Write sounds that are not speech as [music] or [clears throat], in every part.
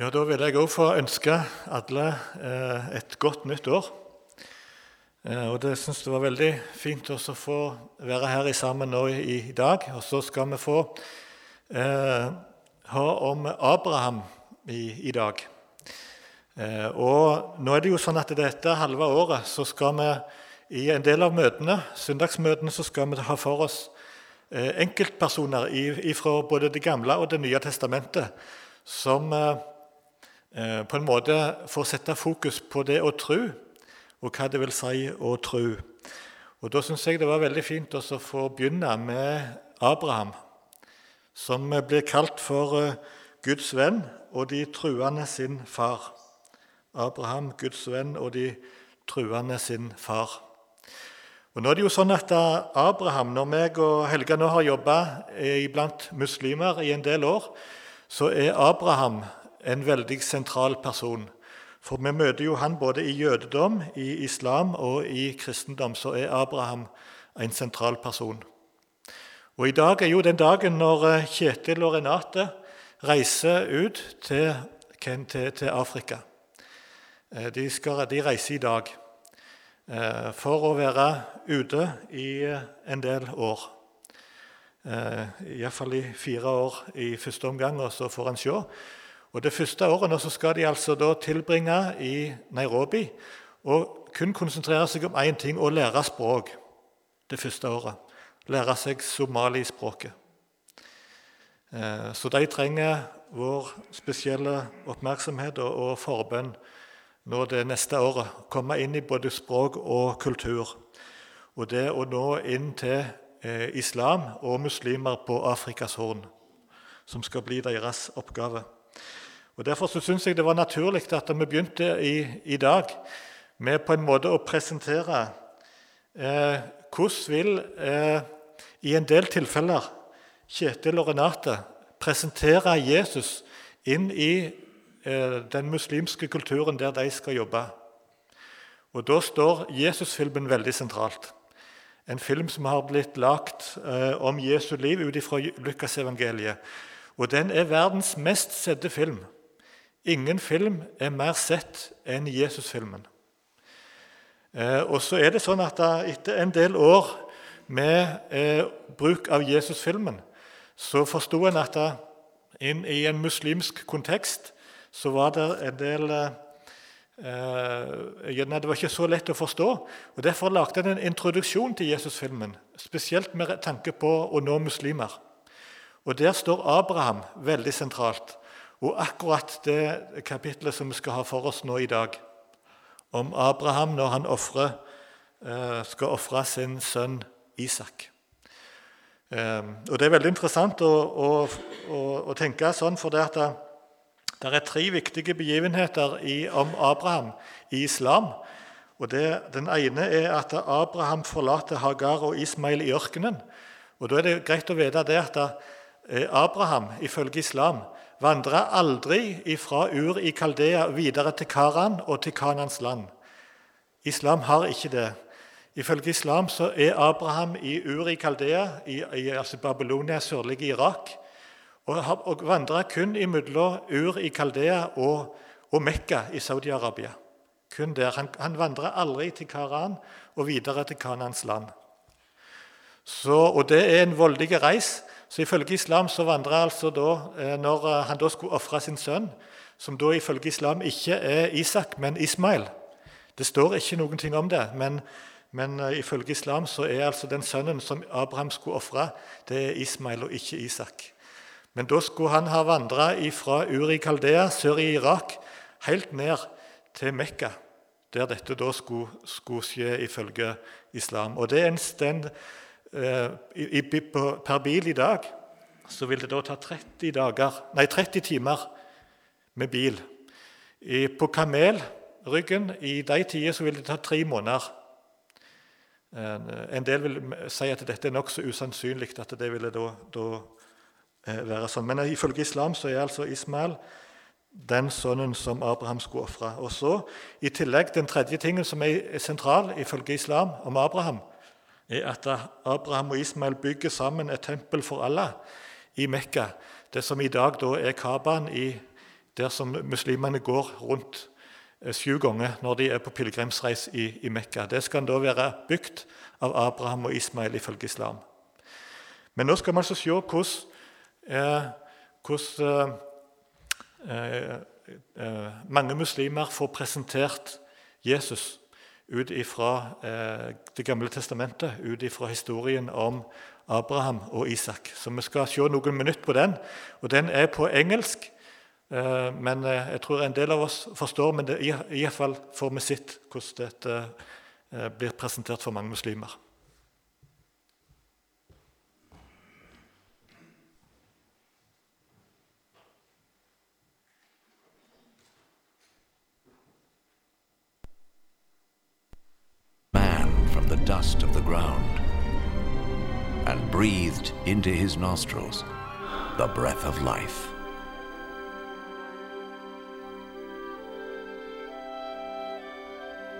Ja, Da vil jeg òg få ønske alle eh, et godt nytt år. Eh, og det syns jeg var veldig fint å få være her sammen nå i, i dag. Og så skal vi få eh, ha om Abraham i, i dag. Eh, og nå er det jo sånn at dette halve året så skal vi i en del av møtene, søndagsmøtene så skal vi ha for oss eh, enkeltpersoner fra både Det gamle og Det nye testamentet som Eh, på en måte for å sette fokus på det å tro, og hva det vil si å tro. Og Da syns jeg det var veldig fint å få begynne med Abraham, som blir kalt for eh, Guds venn og de truende sin far. Abraham, Guds venn og de truende sin far. Og nå er det jo sånn at Abraham, Når meg og Helga nå har jobba blant muslimer i en del år, så er Abraham en veldig sentral person. For vi møter jo han både i jødedom, i islam og i kristendom. Så er Abraham en sentral person. Og I dag er jo den dagen når eh, Kjetil og Renate reiser ut til, til, til Afrika. Eh, de, skal, de, reiser i dag eh, for å være ute i en del år. Iallfall i fire år i første omgang, og så får en se. Og Det første året skal de altså tilbringe i Nairobi og kun konsentrere seg om én ting å lære språk. Det første året. Lære seg somalispråket. Eh, så de trenger vår spesielle oppmerksomhet og forbønn nå det neste året. Komme inn i både språk og kultur. Og det å nå inn til eh, islam og muslimer på Afrikas Horn, som skal bli deres oppgave. Og Derfor så syns jeg det var naturlig at vi begynte i, i dag med på en måte å presentere eh, hvordan vil eh, i en del tilfeller Kjetil og Renate presentere Jesus inn i eh, den muslimske kulturen der de skal jobbe. Og Da står Jesusfilmen veldig sentralt. En film som har blitt lagt eh, om Jesu liv ut fra Lukasevangeliet. Og den er verdens mest sette film. Ingen film er mer sett enn Jesusfilmen. Eh, og så er det sånn at Etter en del år med eh, bruk av Jesusfilmen så forsto en at da, inn i en muslimsk kontekst så var det en del eh, Det var ikke så lett å forstå. og Derfor lagde en en introduksjon til Jesusfilmen, spesielt med tanke på å nå muslimer. Og Der står Abraham veldig sentralt. Og akkurat det kapitlet som vi skal ha for oss nå i dag, om Abraham når han offrer, eh, skal ofre sin sønn Isak. Eh, og Det er veldig interessant å, å, å, tenke sånn, for det, det, det er tre viktige begivenheter i, om Abraham i islam. Og det, Den ene er at Abraham forlater Hagar og Ismail i ørkenen. Og Da er det greit å vite det at eh, Abraham, ifølge islam, vandra aldri fra Ur i Kaldea videre til Karan og til Kanans land. Islam har ikke det. Ifølge islam så er Abraham i Ur i Kaldea, i, i altså Babylonia, sørlige Irak, og, og vandra kun imellom Ur i Kaldea og, og Mekka i Saudi-Arabia. Kun der. Han, han vandra aldri til Karan og videre til Kanans land. Så, og Det er en voldelig reis. Så Ifølge islam så vandra altså da, eh, når eh, han da skulle ofre sin sønn, som da ifølge islam ikke er Isak, men Ismail Det står ikke noen ting om det, men, men eh, ifølge islam så er altså den sønnen som Abraham skulle ofre, det er Ismail og ikke Isak. Men da skulle han ha vandra fra Uri Kaldea, sør i Irak, helt ned til Mekka, der dette da skulle, skulle skje ifølge islam. Og det er en, per bil i dag så vil det da ta 30, dager, nei, 30 timer med bil. På kamelryggen i de tider så vil det ta tre måneder. En del vil si at dette er nokså usannsynlig at det ville da, da eh, være sånn. Men ifølge islam så er altså Ismael den sønnen som Abraham skulle ofre. Og så, I tillegg den tredje tingen som er sentral ifølge islam om Abraham, er at Abraham og Ismael bygger sammen et tempel for Allah i Mekka. Det som i dag er Kabaen der som muslimene går rundt eh, sju ganger når de er på pilegrimsreis i, i Mekka. Det skal da være bygd av Abraham og Ismail ifølge islam. Men nå skal vi altså se hvordan, eh, hvordan eh, eh, mange muslimer får presentert Jesus ut ifra eh, Det gamle testamentet, ut ifra historien om Abraham og Isak. Så vi skal se noen minutter på den. og Den er på engelsk. Eh, men eh, jeg tror en del av oss forstår, men det, i, i hvert fall får vi sett hvordan dette eh, blir presentert for mange muslimer. Dust of the ground and breathed into his nostrils the breath of life.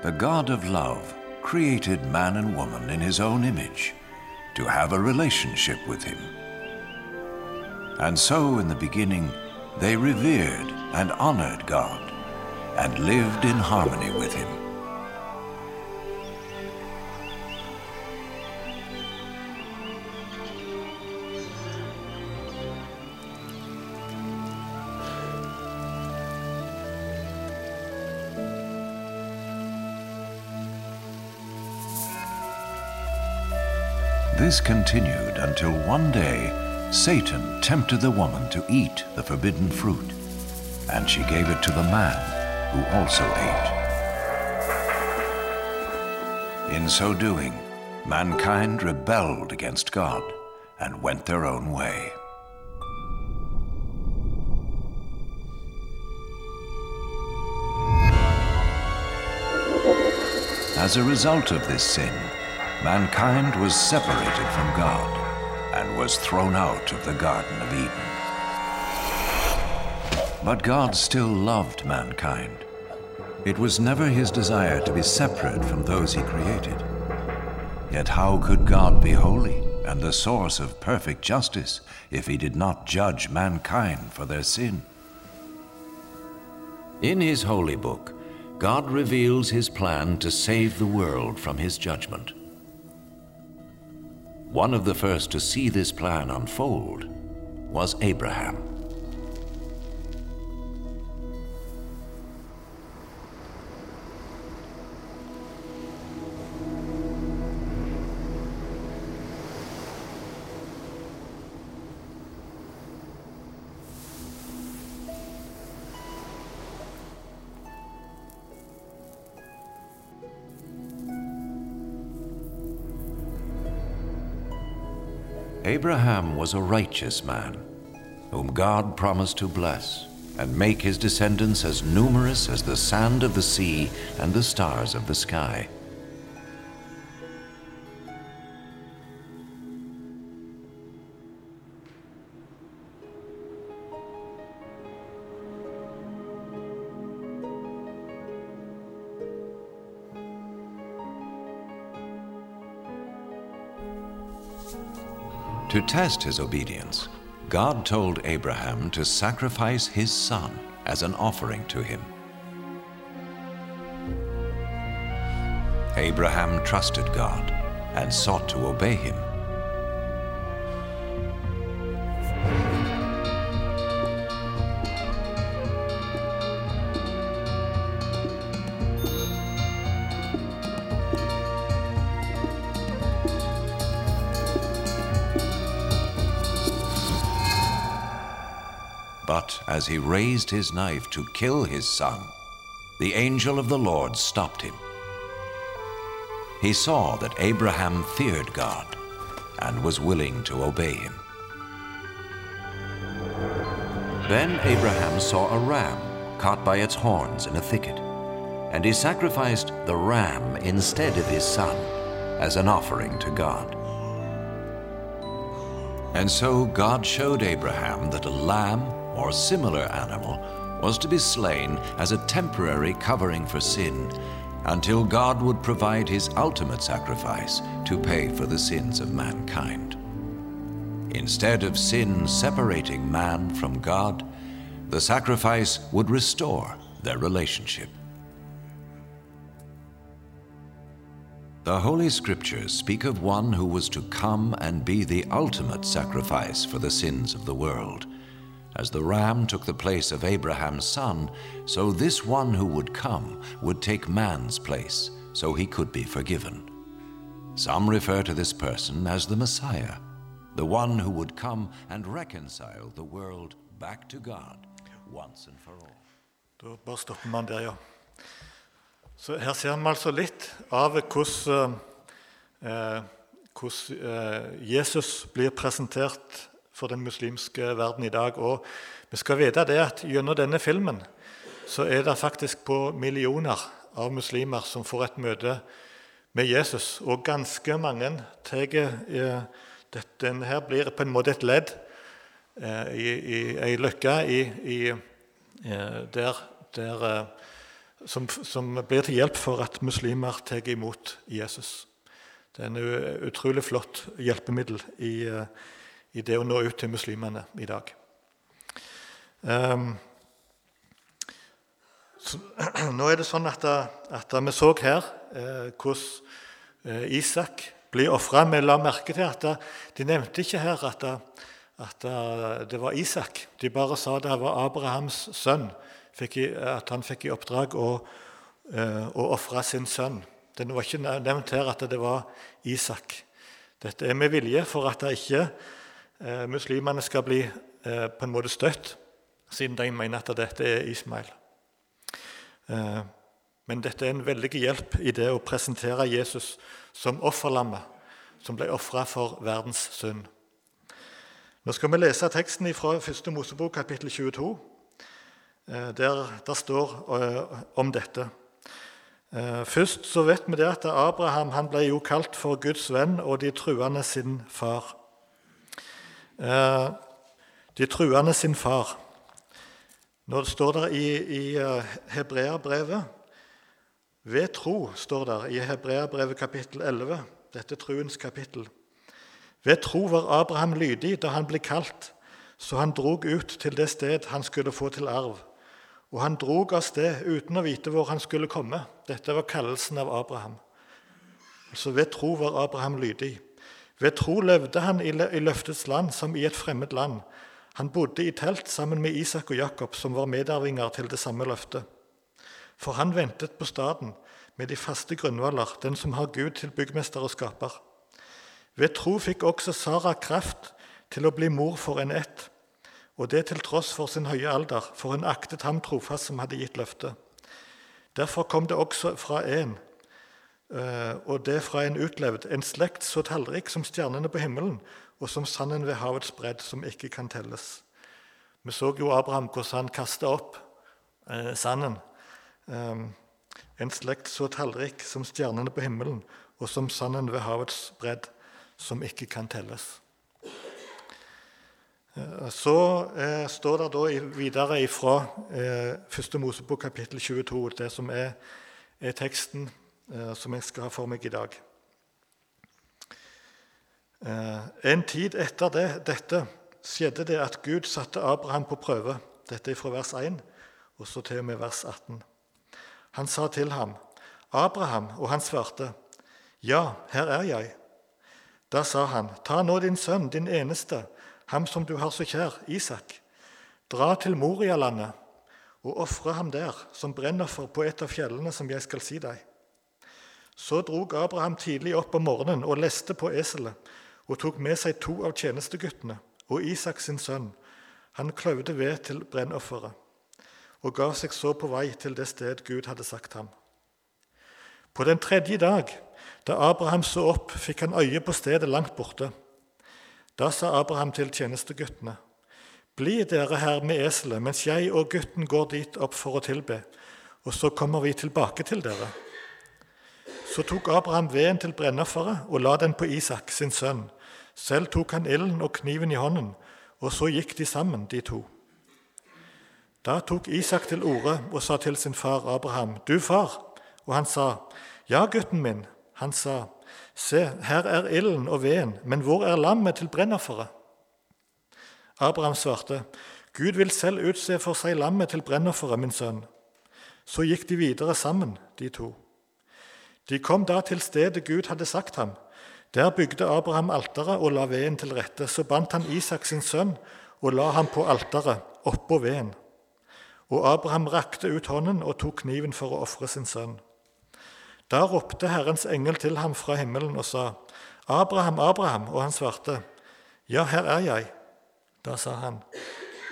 The God of love created man and woman in his own image to have a relationship with him. And so, in the beginning, they revered and honored God and lived in harmony with him. This continued until one day Satan tempted the woman to eat the forbidden fruit, and she gave it to the man, who also ate. In so doing, mankind rebelled against God and went their own way. As a result of this sin, mankind was separated from God and was thrown out of the Garden of Eden. But God still loved mankind. It was never his desire to be separate from those he created. Yet how could God be holy and the source of perfect justice if he did not judge mankind for their sin? In his holy book, God reveals his plan to save the world from his judgment. One of the first to see this plan unfold was Abraham. Abraham was a righteous man, whom God promised to bless and make his descendants as numerous as the sand of the sea and the stars of the sky. To test his obedience, God told Abraham to sacrifice his son as an offering to him. Abraham trusted God and sought to obey him. As he raised his knife to kill his son, the angel of the Lord stopped him. He saw that Abraham feared God and was willing to obey him. Then Abraham saw a ram caught by its horns in a thicket, and he sacrificed the ram instead of his son as an offering to God. And so God showed Abraham that a lamb or similar animal was to be slain as a temporary covering for sin until God would provide his ultimate sacrifice to pay for the sins of mankind. Instead of sin separating man from God, The sacrifice would restore their relationship. The Holy Scriptures speak of one who was to come and be the ultimate sacrifice for the sins of the world. As the ram took the place of Abraham's son, so this one who would come would take man's place, so he could be forgiven. Some refer to this person as the Messiah, the one who would come and reconcile the world back to God once and for all. Ja. Så Her ser vi altså litt av hvordan, eh, hvordan eh, Jesus blir presentert for den muslimske verden i dag. Og vi skal vite det at gjennom denne filmen så er det faktisk på millioner av muslimer som får et møte med Jesus. Og ganske mange tar eh, Denne her blir på en måte et ledd eh, i, i ei løkke eh, der, der som, som, blir til hjelp for at muslimer tar imot Jesus. Det er en utrolig flott hjelpemiddel i, i det å nå ut til muslimene i dag. Um, så, [clears throat] nå er det sånn at, at vi så her eh, hvordan eh, Isak blir ofra. Vi la merke til at de nevnte ikke her at, at, det var Isak. De bare sa det var Abrahams sønn, at han fikk i oppdrag å, eh, å ofre sin sønn. Det var ikke nevnt her at det var Isak. Dette er med vilje for at det ikke eh, muslimene skal bli eh, på en måte støtt, siden de mener at dette er Ismail. Eh, men dette er en veldig hjelp i det å presentere Jesus som offerlammet som ble ofra for verdens synd. Nå skal vi lese teksten fra 1. Mosebok, kapittel 22, Der, der står eh, om dette. Eh, først så vet vi det at Abraham ble jo kalt for Guds venn og de truende sin far. Eh, de truende sin far. Nå står det i, i eh, Hebreabrevet Ved tro står det i Hebreabrevet kapittel 11, dette truens kapittel. Ved tro var Abraham lydig da han ble kalt, så han drog ut til det sted han skulle få til arv. Og han drog av sted uten å vite hvor han skulle komme. Dette var kallelsen av Abraham. Altså Ved tro var Abraham lydig. Ved tro levde han i løftets land som i et fremmed land. Han bodde i telt sammen med Isak og Jakob, som var medarvinger til det samme løftet. For han ventet på staden med de faste grunnvoller, den som har Gud til byggmester og skaper. Ved tro fikk også Sara kraft til å bli mor for en ett, og det til tross for sin høye alder, for hun aktet ham trofast som hadde gitt løftet. Derfor kom det også fra en, og det fra en utlevd, en slekt så tallrik som stjernene på himmelen, og som sanden ved havets bredd, som ikke kan telles. Vi så jo Abraham hvordan han kasta opp eh, sanden. Eh, en slekt så tallrik som stjernene på himmelen, og som sanden ved havets bredd, som ikke kan telles. Eh, så eh, står det da videre fra eh, 1. Mosebok kapittel 22, det som er, er teksten Eh, som jeg skal ha for meg i dag. Eh, en tid etter det, dette skjedde det at Gud satte Abraham på prøve. Dette er fra vers 1 og så til og med vers 18. Han sa til ham, 'Abraham', og han svarte, 'Ja, her er jeg.' Da sa han, 'Ta nå din sønn, din eneste, ham som du har så kjær, Isak.' 'Dra til Morialandet og ofre ham der som brennoffer på et av fjellene som jeg skal si deg.' Så drog Abraham tidlig opp om morgenen og leste på eselet og tok med seg to av tjenesteguttene og Isak sin sønn. Han kløyvde ved til brennofferet og ga seg så på vei til det sted Gud hadde sagt ham. På den tredje dag, da Abraham så opp, fikk han øye på stedet langt borte. Da sa Abraham til tjenesteguttene.: Bli dere her med eselet mens jeg og gutten går dit opp for å tilbe, og så kommer vi tilbake til dere. Så tok Abraham veden til brennofferet og la den på Isak, sin sønn. Selv tok han ilden og kniven i hånden, og så gikk de sammen, de to. Da tok Isak til orde og sa til sin far Abraham, 'Du far.' Og han sa, 'Ja, gutten min.' Han sa, 'Se, her er ilden og veden, men hvor er lammet til brennofferet?' Abraham svarte, Gud vil selv utse for seg lammet til brennofferet, min sønn. Så gikk de videre sammen, de to. De kom da til stedet Gud hadde sagt ham. Der bygde Abraham alteret og la veden til rette. Så bandt han Isak sin sønn og la ham på alteret, oppå veden. Og Abraham rakte ut hånden og tok kniven for å ofre sin sønn. Da ropte Herrens engel til ham fra himmelen og sa, Abraham, Abraham, og han svarte, Ja, her er jeg. Da sa han,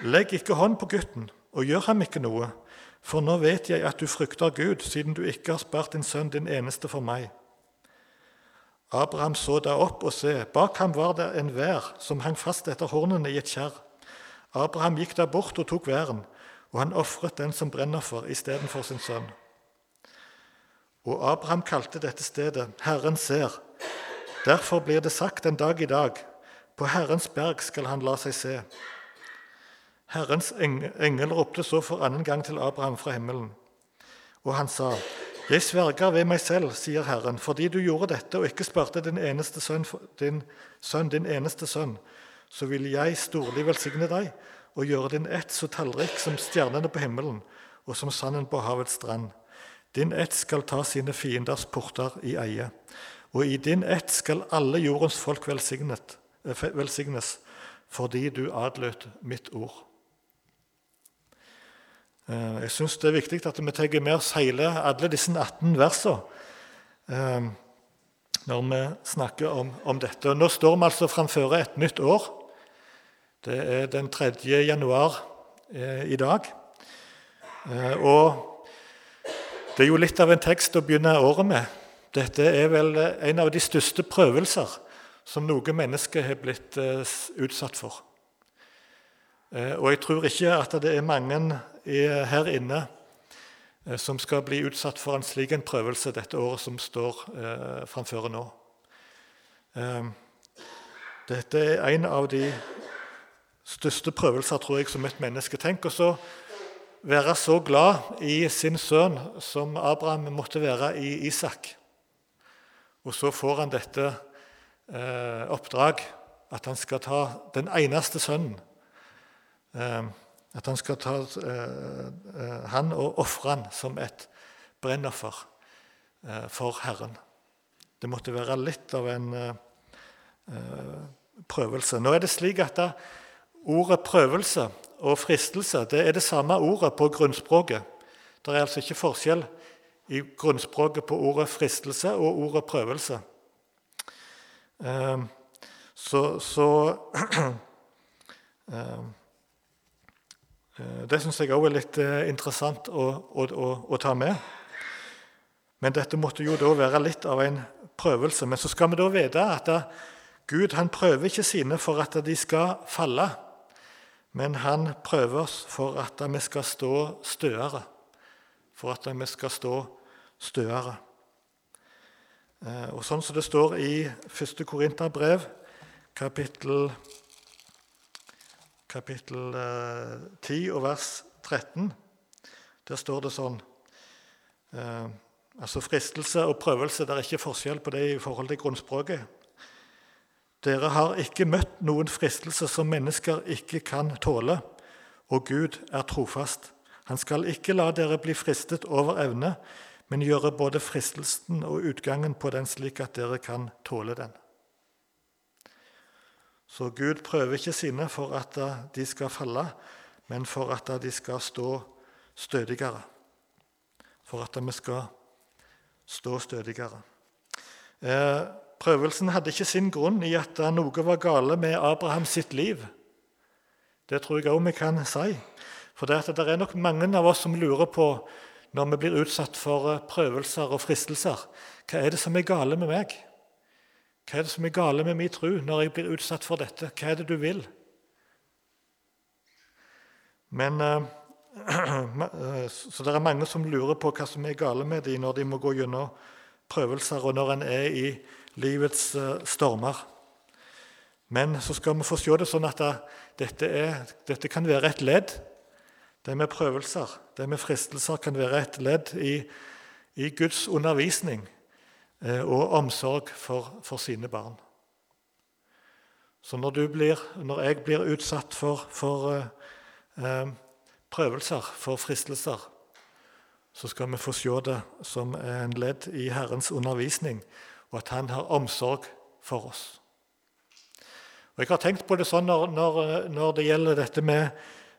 Legg ikke hånd på gutten, og gjør ham ikke noe, for nå vet jeg at du frykter Gud, siden du ikke har spart din sønn, din eneste, for meg. Abraham så da opp og se, bak ham var det en vær som hang fast etter hornene i et kjerr. Abraham gikk da bort og tok væren, og han ofret den som brennoffer istedenfor sin sønn. Og Abraham kalte dette stedet Herren ser. Derfor blir det sagt en dag i dag, på Herrens berg skal han la seg se. Herrens engel ropte så for annen gang til Abraham fra himmelen. Og han sa, Jeg sverger ved meg selv, sier Herren, fordi du gjorde dette og ikke spurte din eneste sønn, din sønn, din eneste sønn, så vil jeg storlig velsigne deg og gjøre din ett så tallrik som stjernene på himmelen og som sanden på havets strand. Din ett skal ta sine fienders porter i eie, og i din ett skal alle jordens folk velsignet, velsignes, fordi du adlød mitt ord. Eh, jeg syns det er viktig at vi tar med oss hele alle disse 18 versene eh, når vi snakker om, om dette. Og nå står vi altså framfor et nytt år. Det er den 3. januar i dag. Og det er jo litt av en tekst å begynne året med. Dette er vel en av de største prøvelser som noe menneske har blitt eh, utsatt for. Eh, og jeg tror ikke at det er mange her inne eh, som skal bli utsatt for en slik en prøvelse dette året som står framfor nå. Dette er en av de største prøvelser tror jeg, som et menneske tenker. Så være så glad i sin sønn som Abraham måtte være i Isak. Og så får han dette eh, oppdrag, at han skal ta den eneste sønnen. Eh, at han skal ta eh, eh han og ofre han som et brennoffer for Herren. Det måtte være litt av en prøvelse. Nå er det slik at ordet 'prøvelse' og fristelse det er det samme ordet på grunnspråket. Det er altså ikke forskjell i grunnspråket på ordet fristelse og ordet prøvelse. Så, så [clears throat] Det syns jeg òg er litt eh, interessant å, å, å, å, ta med. Men dette måtte jo da være litt av en prøvelse. Men så skal vi da vite at Gud han prøver ikke sine for at de skal falle. Men han prøver oss for at vi skal stå støere. For at vi skal stå støere. Eh, og Sånn som det står i 1. Korinterbrev, kapittel, kapittel 10 eh, og vers 13, der står det sånn eh, Altså fristelse og prøvelse, det er ikke forskjell på det i forhold til grunnspråket. Dere har ikke møtt noen fristelse som mennesker ikke kan tåle, og Gud er trofast. Han skal ikke la dere bli fristet over evne, men gjøre både fristelsen og utgangen på den slik at dere kan tåle den. Så Gud prøver ikke sine for at de skal falle, men for at de skal stå stødigere. For at vi skal stå stødigere. Eh, Prøvelsen hadde ikke sin grunn i at noe var gale med Abraham sitt liv. Det tror jeg òg vi kan si. For det, er nok mange av oss som lurer på, når vi blir utsatt for prøvelser og fristelser, hva er det som er gale med meg? Hva er det som er gale med min tro når jeg blir utsatt for dette? Hva er det du vil? Men, eh, [clears throat] Så det er mange som lurer på hva som er gale med dem når de må gå gjennom prøvelser, og når en er i livets eh, stormer. Men så skal vi få se det sånn at dette, er, dette kan være et ledd. Det med prøvelser, det med fristelser, kan være et ledd i, i Guds undervisning eh, og omsorg for, for, sine barn. Så når, blir, når, jeg blir utsatt for, for uh, eh, prøvelser, for fristelser, så skal vi få se det som en ledd i Herrens undervisning, og at Han har omsorg for oss. Og Jeg har tenkt på det sånn når, når, når det gjelder dette med,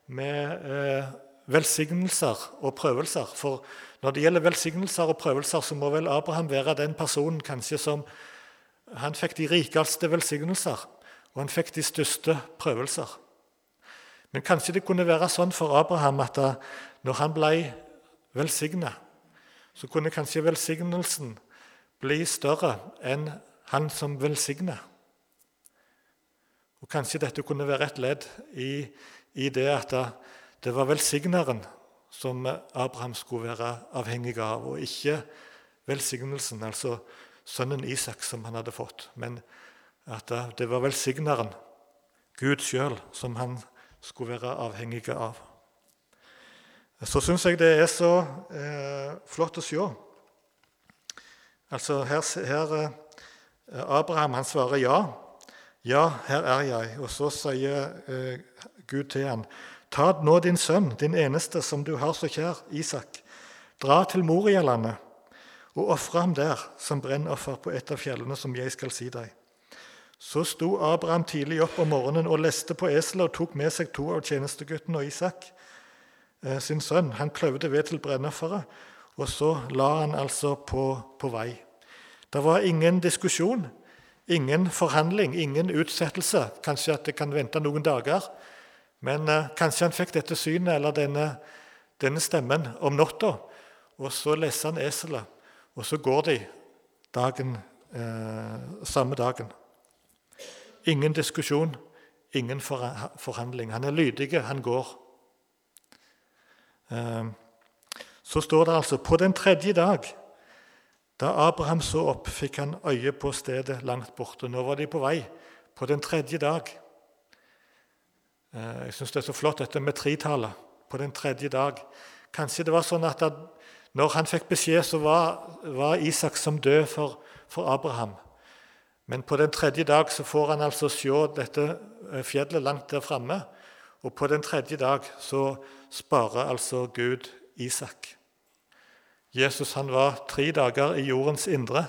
med eh, velsignelser og prøvelser. For når det gjelder velsignelser og prøvelser, så må vel Abraham være den personen kanskje som Han fikk de rikeste velsignelser, og han fikk de største prøvelser. Men kanskje det kunne være sånn for Abraham at da, når han ble velsigna, så kunne kanskje velsignelsen bli større enn han som velsigner. Og Kanskje dette kunne være et ledd i, i det at det var velsigneren som Abraham skulle være avhengig av, og ikke velsignelsen, altså sønnen Isak, som han hadde fått. Men at det var velsigneren, Gud sjøl, som han skulle være avhengig av. Så syns jeg det er så eh, flott å se. Altså her, her eh, Abraham han svarer ja. Ja, her er jeg. Og så sier eh, Gud til ham, Ta nå din sønn, din eneste, som du har så kjær, Isak. Dra til Morialandet og ofre ham der som brennoffer på et av fjellene som jeg skal si deg. Så sto Abraham tidlig opp om morgenen og leste på eselet og tok med seg to av tjenesteguttene og Isak, eh, sin sønn. Han kløvde ved til brennofferet, og så la han altså på, på vei. Det var ingen diskusjon, ingen forhandling, ingen utsettelse. Kanskje at det kan vente noen dager. Men eh, kanskje han fikk dette synet eller denne, denne stemmen om natta, og så leser han eselet, og så går de dagen, eh, samme dagen. Ingen diskusjon, ingen forhandling. Han er lydig, han går. Eh, så står det altså på den tredje dag, da Abraham så opp, fikk han øye på stedet langt borte. Nå var de på vei på den tredje dag. Eh, jeg syns det er så flott dette med tretallet på den tredje dag. Kanskje det var sånn at når han fikk beskjed, så var, var Isak som død for, for, Abraham. Men på den tredje dag så får han altså se dette eh, fjellet langt der framme. Og på den tredje dag så sparer altså Gud Isak. Jesus han var tre dager i jordens indre,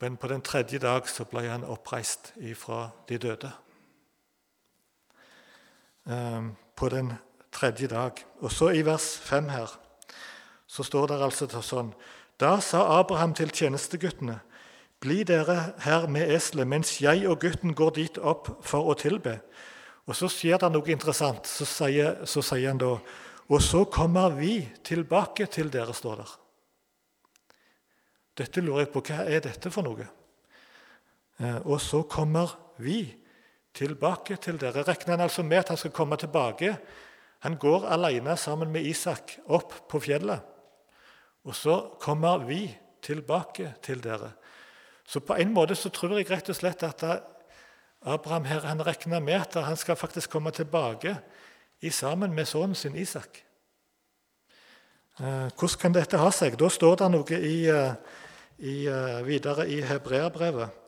men på den tredje dag så ble han oppreist ifra de døde. Ehm, på den tredje dag. Og så i vers 5 her så står det altså sånn Da sa Abraham til tjenesteguttene.: Bli dere her med eselet mens jeg og gutten går dit opp for å tilbe. Og så skjer det noe interessant. Så sier, så sier han da Og så kommer vi tilbake til dere, står der. Dette lurer jeg på. Hva er dette for noe? Eh, og så kommer vi tilbake til dere. Regner han altså med at han skal komme tilbake? Han går alene sammen med Isak opp på fjellet. Og så kommer vi tilbake til dere. Så på en måte så tror jeg rett og slett at Abraham her, han regner med at han skal faktisk komme tilbake sammen med sønnen sin Isak. Eh, hvordan kan dette ha seg? Da står det noe i, eh, i, eh, videre i hebreerbrevet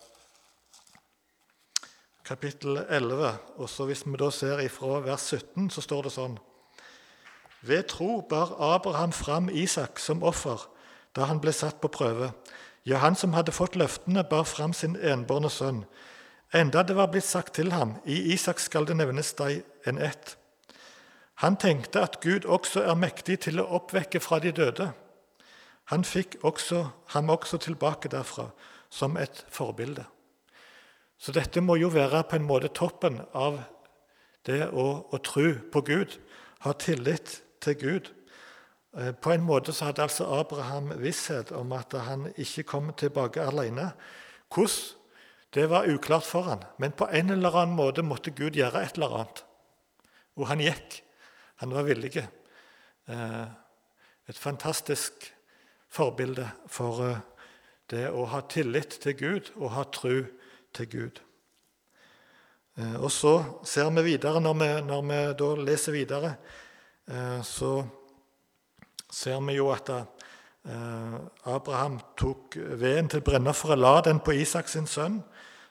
kapittel 11. Og så Hvis vi da ser ifra vers 17, så står det sånn Ved tro bar Abraham fram Isak som offer da han ble satt på prøve. Ja, han som hadde fått løftene, bar fram sin enbårne sønn. Enda det var blitt sagt til ham, i Isak skal det nevnes deg en ett. Han tenkte at Gud også er mektig til å oppvekke fra de døde. Han fikk også, ham også tilbake derfra som et forbilde. Så dette må jo være på en måte toppen av det å, å tro på Gud, ha tillit til Gud. Eh, på en måte så hadde altså Abraham visshet om at han ikke kom tilbake alene. Hvordan? Det var uklart for han, men på en eller annen måte måtte Gud gjøre et eller annet. Og han gikk. Han var villig. Eh, et fantastisk forbilde for eh, det å ha tillit til Gud og ha tro til Gud. Eh, og så ser vi videre, når vi, når vi da leser videre, eh, så ser vi jo at eh, Abraham tok veden til brennofferet, la den på Isak sin sønn.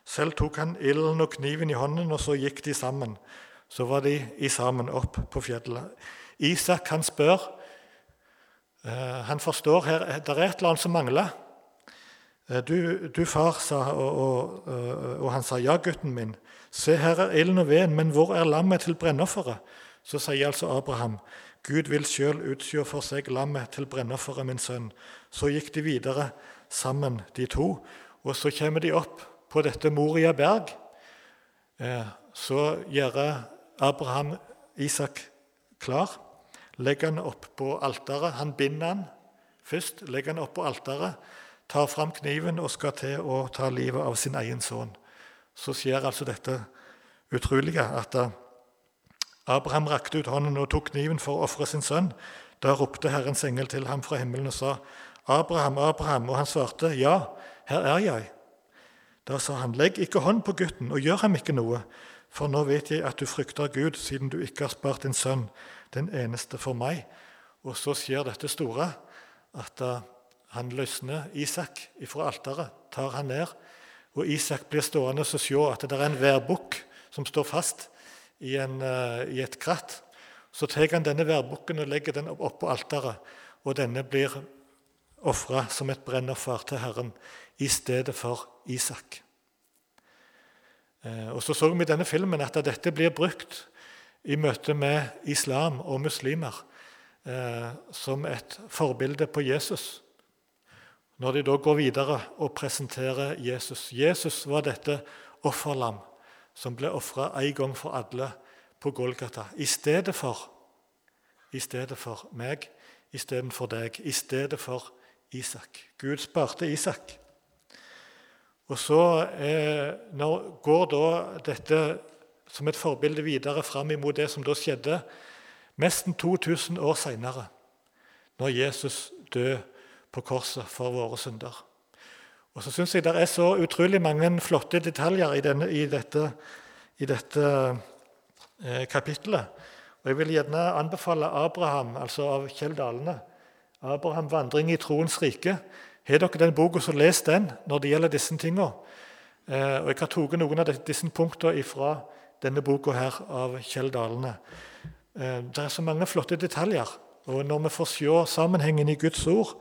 Selv tok han ilden og kniven i hånden, og så gikk de sammen Så var de i sammen opp på fjellet. Isak han spør Han forstår her det er et eller annet som mangler. Eh, du, du, far, sa, og, og, og, han sa, ja, gutten min, se her er ilden og veden, men hvor er lammet til brennofferet? Så sier altså Abraham, Gud vil sjøl utsjå for seg lammet til brennofferet, min sønn. Så gikk de videre sammen, de to, og så kommer de opp på dette Moria berg. Eh, så gjør Abraham Isak klar, legger han opp på alteret. Han binder han først, legger han opp på alteret tar fram kniven og skal til å ta livet av sin egen sønn. Så skjer altså dette utrolige at Abraham rakte ut hånden og tok kniven for å ofre sin sønn. Da ropte Herrens engel til ham fra himmelen og sa, 'Abraham, Abraham.' Og han svarte, 'Ja, her er jeg.' Da sa han, 'Legg ikke hånd på gutten, og gjør ham ikke noe.' For nå vet jeg at du frykter Gud, siden du ikke har spart din sønn, den eneste for meg. Og så skjer dette store, at han løsner Isak fra alteret, tar han ned. Og Isak blir stående og se at det er en værbukk som står fast i, en, uh, i et kratt. Så tar han denne værbukken og legger den opp på alteret, og denne blir ofra som et brennoffer til Herren i stedet for Isak. Uh, og Så så vi i denne filmen at dette blir brukt i møte med islam og muslimer uh, som et forbilde på Jesus når de da går videre og presenterer Jesus. Jesus var dette offerlam som ble ofra en gang for alle på Golgata. I stedet for, i stedet for meg, istedenfor deg, i stedet for Isak. Gud sparte Isak. Og så eh, går da dette som et forbilde videre fram imot det som da skjedde nesten 2000 år seinere, når Jesus døde på korset for våre synder. Og så syns jeg det er så utrolig mange flotte detaljer i, denne, i dette, i dette eh, kapittelet. Og Jeg vil gjerne anbefale Abraham, altså av Kjell Dalene. Abraham 'Vandring i troens rike'. Har dere den boka, så les den når det gjelder disse tingene. Eh, og Jeg har tatt noen av disse punktene fra denne boka her av Kjell Dalene. Eh, det er så mange flotte detaljer. Og når vi får se sammenhengen i Guds ord,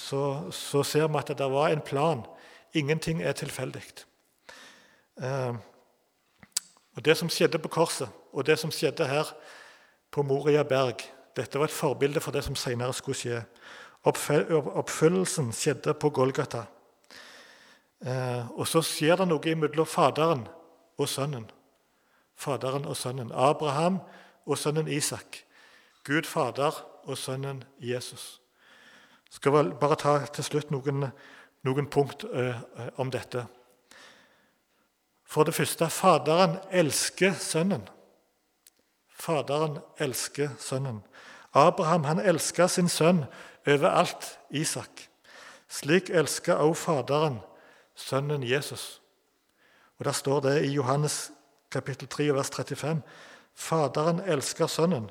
så, så, ser vi at det var en plan. Ingenting er tilfeldig. Eh, og Det som skjedde på korset, og det som skjedde her på Moria berg, dette var et forbilde for det som senere skulle skje. Oppfyllelsen skjedde på Golgata. Eh, og så skjer det noe mellom Faderen og Sønnen. Faderen og Sønnen. Abraham og sønnen Isak. Gud Fader og sønnen Jesus skal vel bare ta til slutt noen, noen punkt uh, om dette. For det første Faderen elsker Sønnen. Faderen elsker Sønnen. Abraham han elska sin sønn overalt, Isak. Slik elska også Faderen sønnen Jesus. Og Der står det i Johannes kapittel 3, vers 35.: Faderen elsker Sønnen,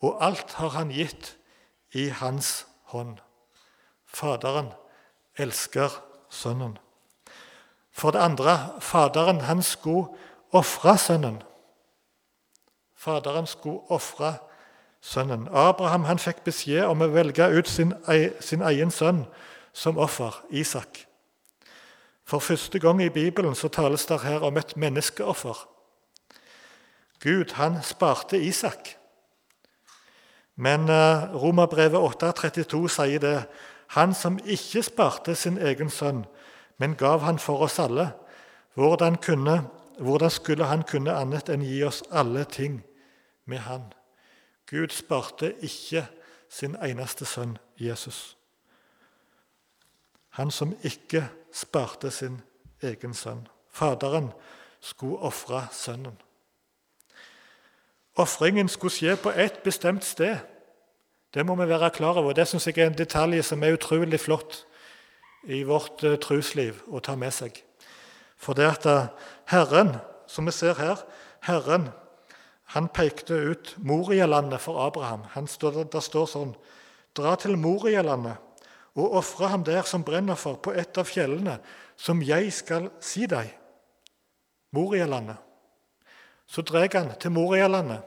og alt har han gitt i hans hånd. Faderen elsker Sønnen. For det andre Faderen han skulle ofre Sønnen. Faderen skulle ofre Sønnen. Abraham han fikk beskjed om å velge ut sin, sin egen sønn som offer, Isak. For første gang i Bibelen så tales det her om et menneskeoffer. Gud han sparte Isak. Men uh, Romerbrevet 8,32 sier det han som ikke sparte sin egen sønn, men gav han for oss alle. Hvordan, kunne, hvordan skulle han kunne annet enn gi oss alle ting med han? Gud sparte ikke sin eneste sønn Jesus. Han som ikke sparte sin egen sønn. Faderen skulle ofre sønnen. Ofringen skulle skje på ett bestemt sted. Det må vi være klar over. Det synes jeg er en detalj som er utrolig flott i vårt uh, trosliv å ta med seg. For det at uh, Herren, som vi ser her, Herren han pekte ut Morialandet for Abraham. Står, der står sånn Dra til Morialandet og ofre ham der som brennoffer på et av fjellene, som jeg skal si deg. Morialandet. Så drar han til Morialandet.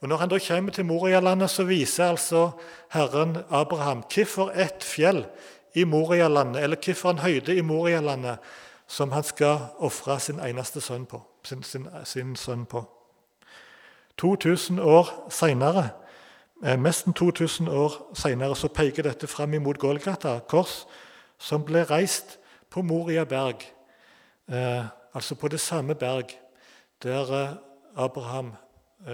Og Når han da kommer til Morialandet, så viser altså Herren Abraham hvorfor et fjell i Morialandet, eller hvorfor en høyde i Morialandet som han skal ofre sin eneste sønn på. Sin, sin, sin sønn på. 2000 år seinere, eh, nesten 2000 år seinere, så peker dette fram imot Golgata kors, som ble reist på Moria berg, eh, altså på det samme berg der eh, Abraham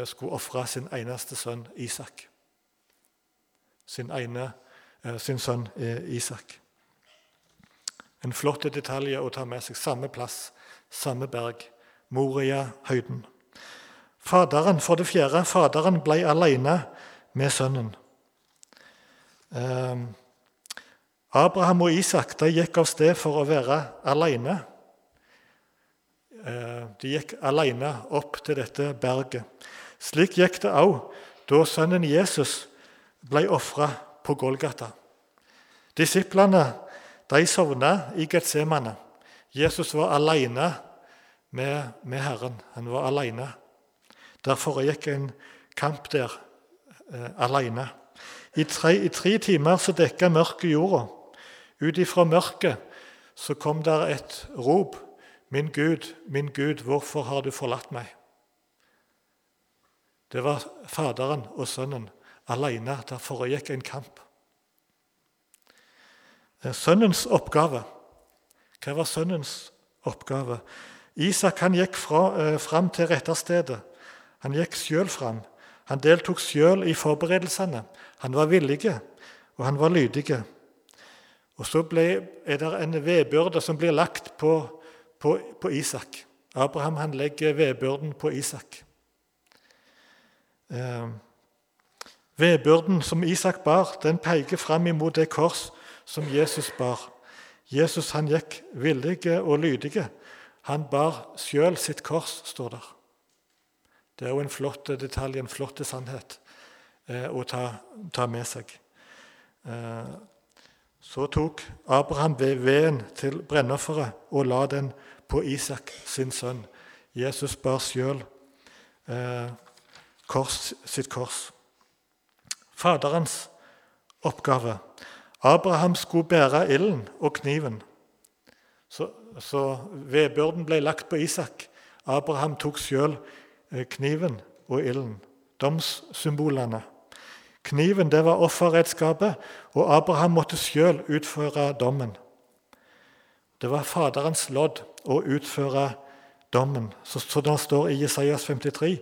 skulle ofre sin eneste sønn Isak. Sin, ene, eh, sin sønn eh, Isak. En flott detalj å ta med seg. Samme plass, samme berg. Moria-høyden. Faderen, For det fjerde, faderen ble alene med sønnen. Eh, Abraham og Isak de gikk av sted for å være alene. Eh, de gikk alene opp til dette berget. Slik gikk det òg da sønnen Jesus ble ofra på Golgata. Disiplene de sovna i Getsemane. Jesus var alene med, med, Herren. Han var alene. Der foregikk en kamp der eh, alene. I tre, I tre, timer så dekka mørket jorda. Ut ifra mørket så kom der et rop. Min Gud, min Gud, hvorfor har du forlatt meg? Det var Faderen og Sønnen alene. Der foregikk en kamp. Eh, sønnens oppgave. Hva var sønnens oppgave? Isak han gikk fra, eh, fram til retterstedet. Han gikk sjøl fram. Han deltok sjøl i forberedelsene. Han var villig, og han var lydig. Og Så ble, er det en vedbyrde som blir lagt på, på, på Isak. Abraham han legger vedbyrden på Isak. Eh, vedbyrden som Isak bar, den peker fram imot det kors som Jesus bar. Jesus han gikk villige og lydige. Han bar sjøl sitt kors, står der. Det er jo en flott detalj, en flott sannhet eh, å ta, ta, med seg. Eh, så tok Abraham veden til brennofferet og la den på Isak, sin sønn. Jesus bar sjøl eh, sitt kors. Faderens oppgave Abraham skulle bære ilden og kniven. Så, så vedbyrden ble lagt på Isak. Abraham tok sjøl eh, kniven og ilden, domssymbolene. Kniven det var offerredskapet, og Abraham måtte sjøl utføre dommen. Det var Faderens lodd å utføre dommen, så det står i Jesajas 53.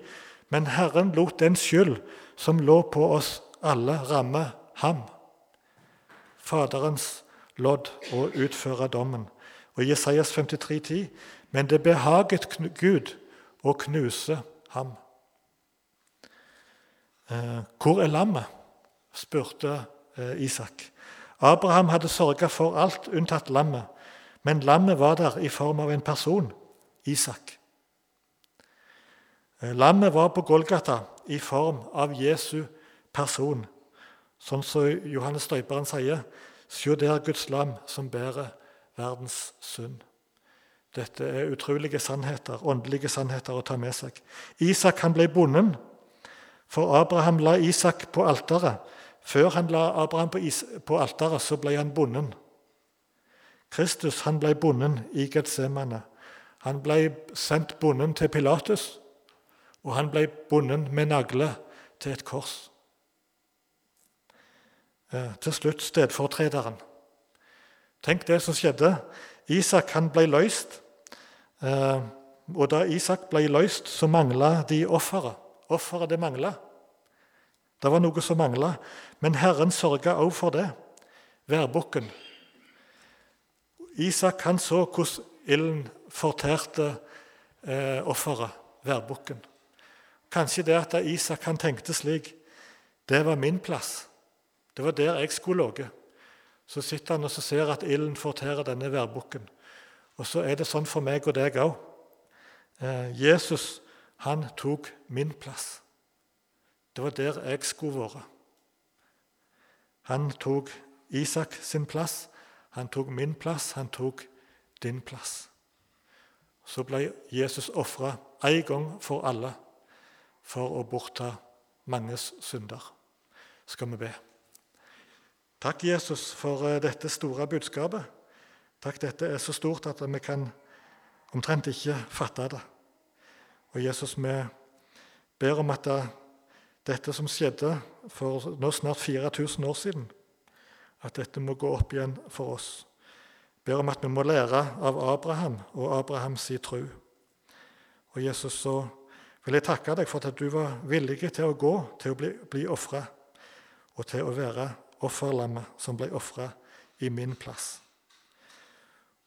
Men Herren lot den skyld som lå på oss alle, ramme ham. Faderens lodd å utføre dommen. Og Jesajas 53, 10, Men det behaget Gud å knuse ham. Eh, hvor er lammet? spurte eh, Isak. Abraham hadde sørga for alt unntatt lammet, men lammet var der i form av en person, Isak. Eh, lammet var på Golgata i form av Jesu person. Sånn som Johannes Støyperen sier «Sjå der Guds lam som bærer verdens synd. Dette er utrolige sannheter, åndelige sannheter å ta med seg. Isak han ble bonden, for Abraham la Isak på alteret. Før han la Abraham på, på alteret, så ble han bonden. Kristus han ble bonden i Getsemane. Han ble sendt bonden til Pilatus, og han ble bonden med nagle til et kors. Eh, til slutt stedfortrederen. Tenk det som skjedde. Isak han ble løst. Eh, og da Isak ble løst, så mangla de offeret. Offeret det mangla. Det var noe som mangla. Men Herren sørga også for det. Værbukken. Isak han så hvordan ilden fortærte eh, offeret, værbukken. Kanskje det at Isak han tenkte slik Det var min plass. Det var der jeg skulle ligget. Så sitter han og ser at ilden fortærer denne værbukken. Og så er det sånn for meg og deg òg. Eh, Jesus han tok min plass. Det var der jeg skulle vært. Han tok Isak sin plass, han tok min plass, han tok din plass. Så ble Jesus ofra en gang for alle for å bortta manges synder. Skal vi be. Takk, Jesus, for eh, dette store budskapet. Takk, dette er så stort at vi kan omtrent ikke fatte det. Og Jesus, vi ber om at dette som skjedde for nå snart 4000 år siden, at dette må gå opp igjen for oss. Ber om at vi må lære av Abraham og Abrahams tro. Og Jesus, så vil jeg takke deg for at du var villig til å gå, til å bli, bli ofra, og til å være offerlammet som ble ofra i min plass.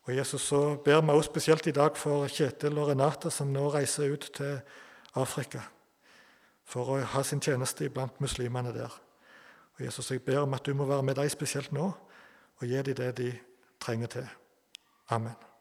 Og Jesus, så ber vi også spesielt i dag for Kjetil og Renate, som nå reiser ut til Afrika for å ha sin tjeneste iblant muslimene der. Og Jesus, Jeg ber om at du må være med dem spesielt nå, og gi dem det de trenger til. Amen.